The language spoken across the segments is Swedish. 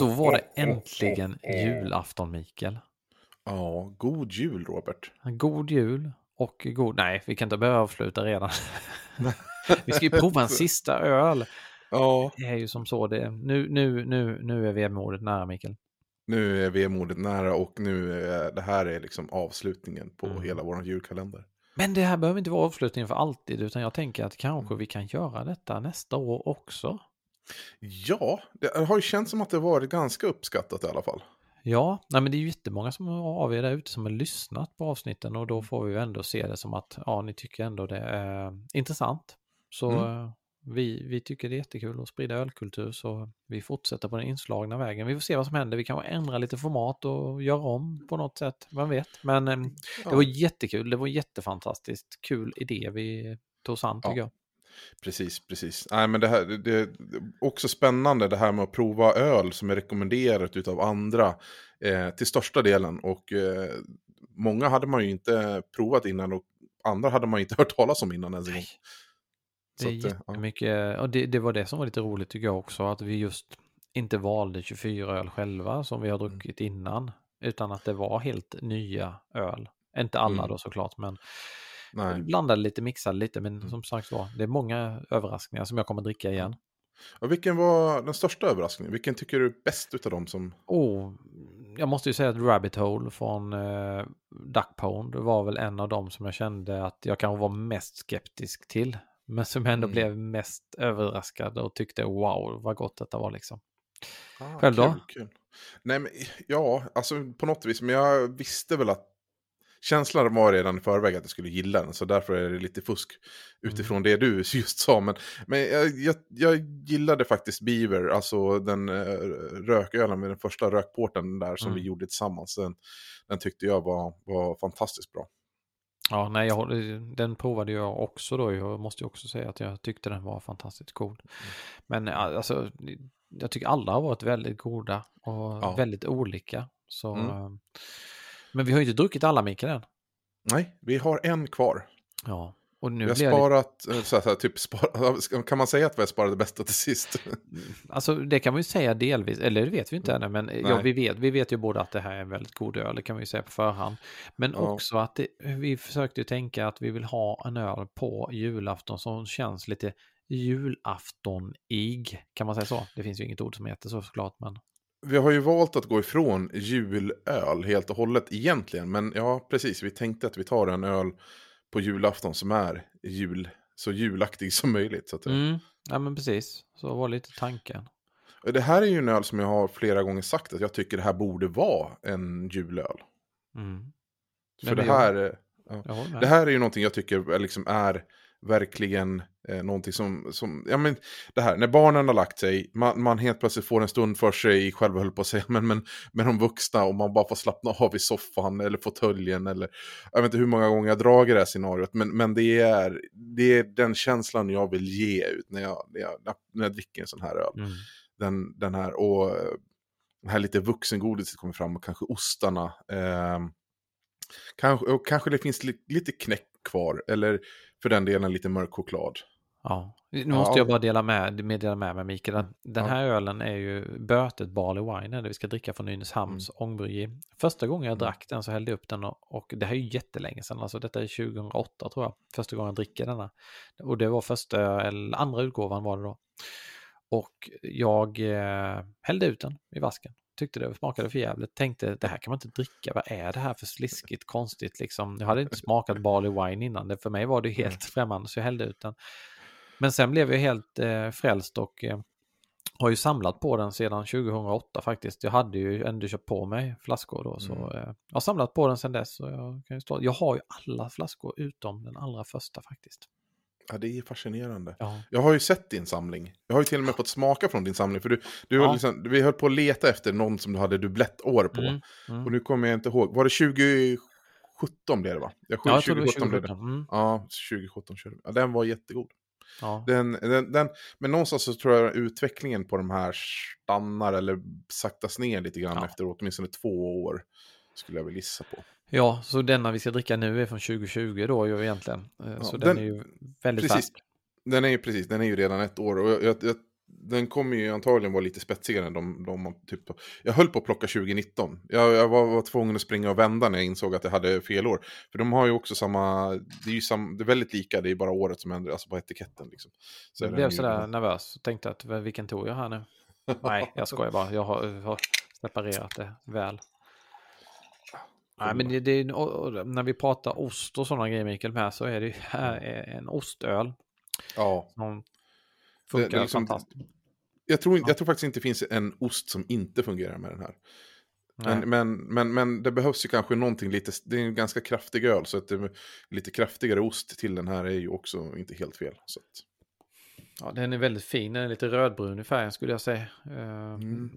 Då var det äntligen julafton, Mikael. Ja, god jul Robert. God jul och god... Nej, vi kan inte börja avsluta redan. vi ska ju prova en sista öl. Ja, Det är ju som så det. Nu, nu, nu, nu är vemodet nära, Mikael. nu är vemodet nära och nu är det här är liksom avslutningen på Mm. hela vår julkalender. Men det här behöver inte vara avslutningen för alltid, utan jag tänker att kanske vi kan göra detta nästa år också. Ja, det har ju känts som att det varit ganska uppskattat i alla fall. Ja, nej men det är ju jättemånga som av er där ute som har lyssnat på avsnitten och då får vi ju ändå se det som att ja, ni tycker ändå det är intressant. Så Mm. eh, vi, vi tycker det är jättekul att sprida ölkultur så vi fortsätter på den inslagna vägen. Vi får se vad som händer. Vi kan ändra lite format och göra om på något sätt, vem vet. Men Ja, det var jättekul, det var jättefantastiskt kul idé vi tog oss an tycker Ja. jag. Precis, precis. Nej, men det, här, det, är också spännande det här med att prova öl som är rekommenderat utav andra eh, till största delen. Och eh, många hade man ju inte provat innan och andra hade man inte hört talas om innan ens en gång. Det är att, eh, ja. jättemycket, och det, det var det som var lite roligt tycker jag också, att vi just inte valde 24 öl själva som vi har Mm. druckit innan, utan att det var helt nya öl. Inte alla Mm. då såklart, men Nej. blandade lite, mixade lite, men Mm. som sagt var, det är många överraskningar som jag kommer dricka igen. Och vilken var den största överraskningen? Vilken tycker du är bäst utav dem som... Oh, jag måste ju säga att Rabbit Hole från eh, Duck Pond var väl en av dem som jag kände att jag kanske var mest skeptisk till. Men som ändå Mm. blev mest överraskad och tyckte wow vad gott detta var liksom. Ah, Själv då? Kul, kul. Nej, men ja, alltså på något vis. Men jag visste väl att känslan var redan i förväg att jag skulle gilla den. Så därför är det lite fusk utifrån det du just sa. Men, men jag, jag, jag gillade faktiskt Beaver, alltså den uh, rökölen med den första rökporten där som Mm. vi gjorde tillsammans. Den, den tyckte jag var, var fantastiskt bra. Ja, nej, jag, den provade jag också då. Jag måste ju också säga att jag tyckte den var fantastiskt cool. Men ja, alltså, jag tycker alla har varit väldigt goda och Ja. väldigt olika. Så, Mm. Eh, Men vi har ju inte druckit alla Mikael än. Nej, vi har en kvar. Ja, och nu Vi har blir jag lite, sparat, eh, så här, typ, spar, kan man säga att vi har sparat det bästa till sist? alltså det kan man ju säga delvis, eller det vet vi inte ännu, men ja, Nej. vi, vet, vi vet ju både att det här är en väldigt god öl, det kan vi ju säga på förhand. Men Ja. också att det, vi försökte ju tänka att vi vill ha en öl på julafton som känns lite julaftonig, kan man säga så? Det finns ju inget ord som heter så såklart, men Vi har ju valt att gå ifrån julöl helt och hållet egentligen. Men ja, precis. Vi tänkte att vi tar en öl på julafton som är jul, så julaktig som möjligt. Så att, mm, ja men precis, så var lite tanken. Det här är ju en öl som jag har flera gånger sagt att jag tycker det här borde vara en julöl. Mm. För det det är- här, håller med. det här är ju någonting jag tycker liksom är verkligen eh, någonting som, som, ja men det här, när barnen har lagt sig, man, man helt plötsligt får en stund för sig själv höll på att säga, men, men med de vuxna och man bara får slappna av i soffan eller fåtöljen eller, jag vet inte hur många gånger jag dragit det här scenariot, men, men det, är, det är den känslan jag vill ge ut när jag, när jag, när jag dricker en sån här öl. Mm. Den, den här, och det här lite vuxengodiset kommer fram och kanske ostarna. Eh, kanske, och kanske det finns li, lite knäck kvar, eller för den delen lite mörk choklad. Ja, nu Ja, måste ja. jag bara dela med, meddela med mig Mikael. att Den Ja. här ölen är ju Bötet Barley Wine, det vi ska dricka från Nynäshamns ångbryggeri. Första gången jag Mm. drack den så hällde jag upp den och, och det här är ju jättelänge sedan, alltså detta är 2008 tror jag, första gången jag dricker denna. Och det var första, eller andra utgåvan var det då. Och jag eh, hällde ut den i vasken. Tyckte det smakade för jävligt. Tänkte det här kan man inte dricka. Vad är det här för sliskigt konstigt liksom. Jag hade inte smakat barley wine innan. Det, för mig var det helt främmande så jag hällde ut den. Men sen blev jag helt eh, frälst och eh, har ju samlat på den sedan 2008 faktiskt. Jag hade ju ändå köpt på mig flaskor då. Så Mm. eh, jag har samlat på den sedan dess. Och jag, kan ju stå, jag har ju alla flaskor utom den allra första faktiskt. Ja, det är fascinerande. Ja. Jag har ju sett din samling. Jag har ju till och med fått smaka från din samling. För du, du Ja. har liksom, vi höll på att leta efter någon som du hade dubblettår på. Mm, mm. Och nu kommer jag inte ihåg. Var det 2017 blev det va? Ja, Ja, jag tror det var 2017 blev det. 2017. Mm. Ja, 2017 körde. Ja, den var jättegod. Ja. Den, den, den, men någonstans så tror jag utvecklingen på de här stannar eller saktas ner lite grann Ja. efter åtminstone två år. Skulle jag väl gissa på. Ja, så denna vi ska dricka nu är från 2020 då ju egentligen. Eh, så den, den- är ju väldigt precis. färsk. Den är ju precis, den är ju redan ett år. Och jag, jag, jag, den kommer ju antagligen vara lite spetsigare än de, de typ... Jag höll på att plocka 2019. Jag, var, var tvungen att springa och vända när jag insåg att jag hade fel år. För de har ju också samma, det är ju sam, det är väldigt lika, det är bara året som ändras, alltså på etiketten liksom. Så Jag blev ju- sådär nervös och tänkte att "Vad- vilken tog jag här nu? Nej, jag skojar bara. Jag har, jag har separerat det väl. Nej, men det, det, är- när vi pratar ost och sådana grejer Mikael med så är det ju här är en ostöl Ja, som Det- funkar det är liksom- fantastiskt. jag tror, jag tror faktiskt inte det finns en ost som inte fungerar med den här. Men, men, men, men det behövs ju kanske någonting lite, det är en ganska kraftig öl, så att det, lite kraftigare ost till den här är ju också inte helt fel. Så att, Ja, den är väldigt fin, den är lite rödbrun i färgen skulle jag säga. Uh, Mm.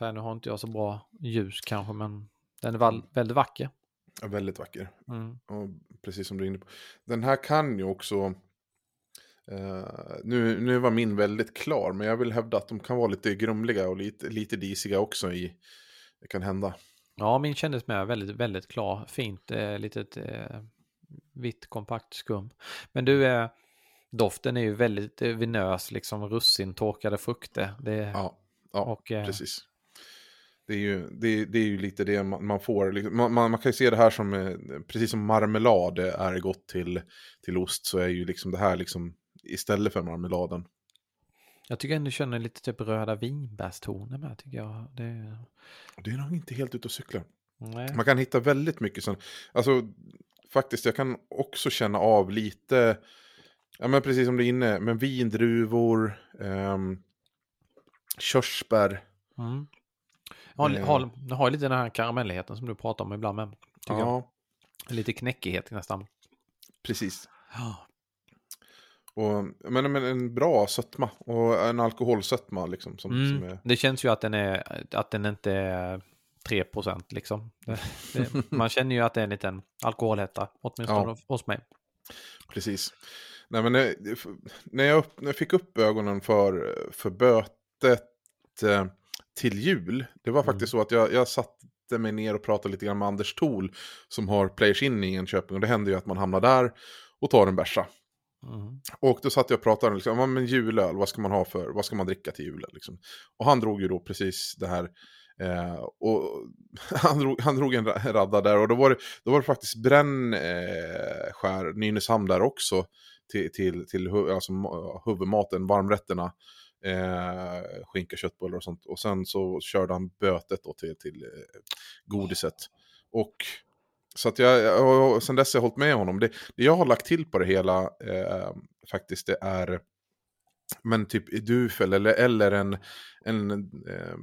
Nu har inte jag så bra ljus kanske, men den är val- väldigt vacker. ja, väldigt vacker. Mm. Och precis som du är inne på. Den här kan ju också... eh, nu, nu var min väldigt klar, men jag vill hävda att de kan vara lite grumliga och lite, lite disiga också i... Det kan hända. Ja, min kändes med väldigt, väldigt klar. Fint, eh, litet eh, vitt kompakt skum. Men du, eh, doften är ju väldigt eh, vinös, liksom russin, torkade frukter. Det, Ja, ja och, eh, precis. Det är ju, det, det är ju lite det man, man får. liksom. Man, man, kan ju se det här som, eh, precis som marmelad är gott till, till ost, så är ju liksom det här liksom istället för marmeladen. Jag tycker ändå känner lite typ röda vinbärstoner med, tycker jag. Det, Det är nog inte helt ute och cyklar. nej. Man kan hitta väldigt mycket sånt. Alltså, faktiskt, jag kan också känna av lite, ja men precis som du är inne, men vindruvor, ehm, körsbär. Mm. Har, Eh. har, har lite den här karamelligheten som du pratar om ibland med. Tycker jag. Ja, Lite knäckighet nästan. precis. Ja. Och, men, men en bra sötma och en alkoholsötma liksom. Som, som Mm. är, Det känns ju att den, är, att den inte är 3 liksom. Det, det, man känner ju att det är en liten alkoholhetta, åtminstone Ja. hos mig. precis. Nej, men när, när, jag, upp, när jag fick upp ögonen för, för bötet eh, till jul, det var Mm. faktiskt så att jag, jag satte mig ner och pratade lite grann med Anders Thol som har Players In i Enköping. Och det händer ju att man hamnar där och tar en bärsa. Mm. Och då satt jag och pratade, liksom, "Ja, men julöl, vad ska man ha för, vad ska man dricka till julen? Liksom. Och han drog ju då precis det här, eh, och han drog, han drog en ra- radda där och då var det, då var det faktiskt brännskär, eh, Nynäshamn där också, till, till, till alltså, ma- huvudmaten, varmrätterna, eh, skinka, köttbullar och sånt. Och sen så körde han bötet då till, till eh, godiset. Och så att jag, och sen dess har jag hållit med honom. Det, det jag har lagt till på det hela eh, faktiskt det är men typ Dufel eller, eller en, en eh,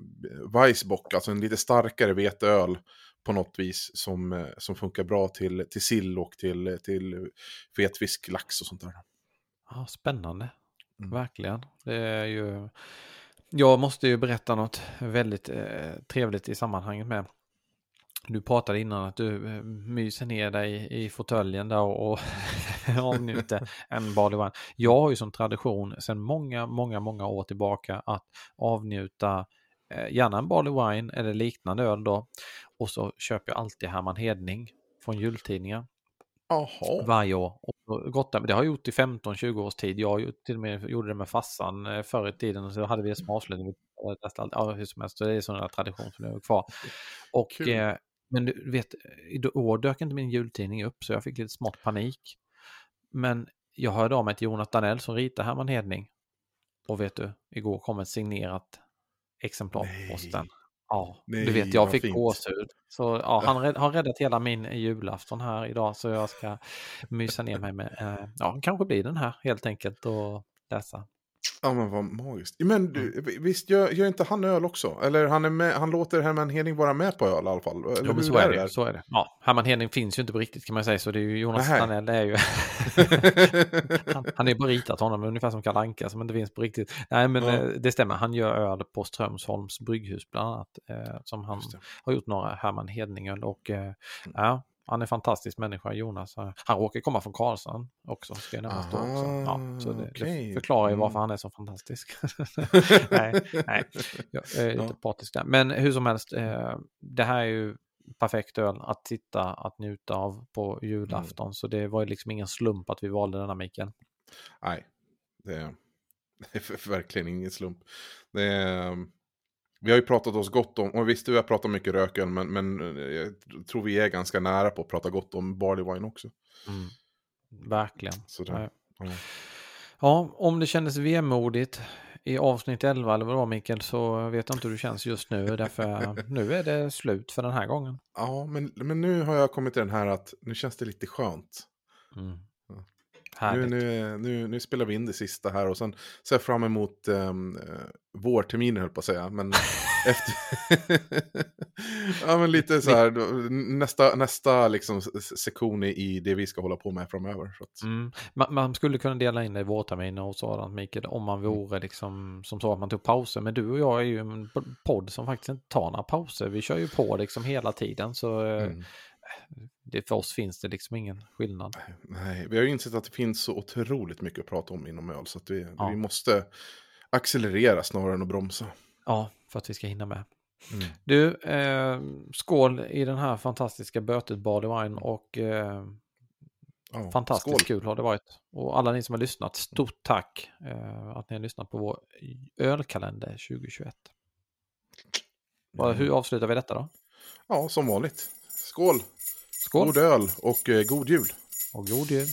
Weissbock, alltså en lite starkare veteöl på något vis som, eh, som funkar bra till, till sill och till, till fetfisk, lax och sånt där. Ja, spännande, Mm. verkligen. Det är ju... Jag måste ju berätta något väldigt eh, trevligt i sammanhanget med. Du pratade innan att du eh, myser ner dig i, i fåtöljen där och, och avnjuter en barley wine. Jag har ju som tradition sedan många, många, många år tillbaka att avnjuta eh, gärna en barley wine eller liknande öl då. Och så köper jag alltid Herman Hedning från jultidningar Jaha. varje år. Och gott, det har jag gjort i 15-20 års tid. Jag till och med gjorde det med fassan eh, förr i tiden och så hade vi det som avslutning. Ja, hur som helst, det är sån där tradition som är kvar. Och, eh, men du vet, i år dök inte min jultidning upp så jag fick lite smått panik. Men jag hörde av mig till Jonas Danell som ritar Herman Hedning. Och vet du, igår kom ett signerat exemplar på posten. Ja, Nej, du vet jag fick fint. gåshud. Så ja, han rädd, har räddat hela min julafton här idag så jag ska mysa ner mig med, eh, ja kanske blir den här helt enkelt och läsa. Ja men vad magiskt. Men du, visst gör, gör inte han öl också? Eller han, är med, han låter Herman Heding vara med på öl i alla fall? Eller Jo, men så är, det, ju, så är det. Ja, Herman Heding finns ju inte på riktigt kan man säga så det är ju Jonas. Danell är ju han, han är bara ritat honom ungefär som Kalle Anka som inte finns på riktigt. Nej men eh, det stämmer, han gör öl på Strömsholms brygghus bland annat eh, som han det. har gjort några Herman Hedning-öl och eh, ja, han är en fantastisk människa Jonas. Han råkar komma från Karlsson också ska jag nämna. också. Ja, så det, okej. det förklarar ju Mm. varför han är så fantastisk. nej, nej, jag är lite Ja. partisk där. Men hur som helst, eh, det här är ju perfekt öl att titta, att njuta av på julafton. Mm. Så det var ju liksom ingen slump att vi valde denna Mikael. Nej, det är, det är verkligen ingen slump. Det är, vi har ju pratat oss gott om, och visst vi har pratat mycket rököl, men, men eh, jag tror vi är ganska nära på att prata gott om barley wine också. Verkligen. Så det, Nej. ja. Ja, om det kändes vemodigt i avsnitt 11 eller vad det var Mikael så vet jag inte hur det känns just nu. Därför nu är det slut för den här gången. ja, men, men nu har jag kommit till den här att nu känns det lite skönt. Mm. Nu, nu, nu, nu spelar vi in det sista här och sen ser jag fram emot um, vårterminen höll på att säga. Men efter... ja men lite så här, nästa, nästa liksom sektion i- det vi ska hålla på med framöver. Så att, Mm. Man, man skulle kunna dela in det i vårterminer och sådant Mikael, om man vore liksom som så att man tog pauser. Men du och jag är ju en podd som faktiskt inte tar några pauser. Vi kör ju på liksom hela tiden så eh, mm. Det, för oss finns det liksom ingen skillnad. Nej, vi har ju insett att det finns så otroligt mycket att prata om inom öl. Så att vi, Ja. vi måste accelerera snarare än att bromsa. Ja, för att vi ska hinna med. Mm. Du, eh, skål i den här fantastiska bötet Barley Wine och eh, Ja, fantastiskt skål. kul har det varit. Och alla ni som har lyssnat, stort tack eh, att ni har lyssnat på vår ölkalender 2021. Vad- Hur avslutar vi detta då? Ja, som vanligt. Skål! Skål God öl och eh, god jul! och god jul!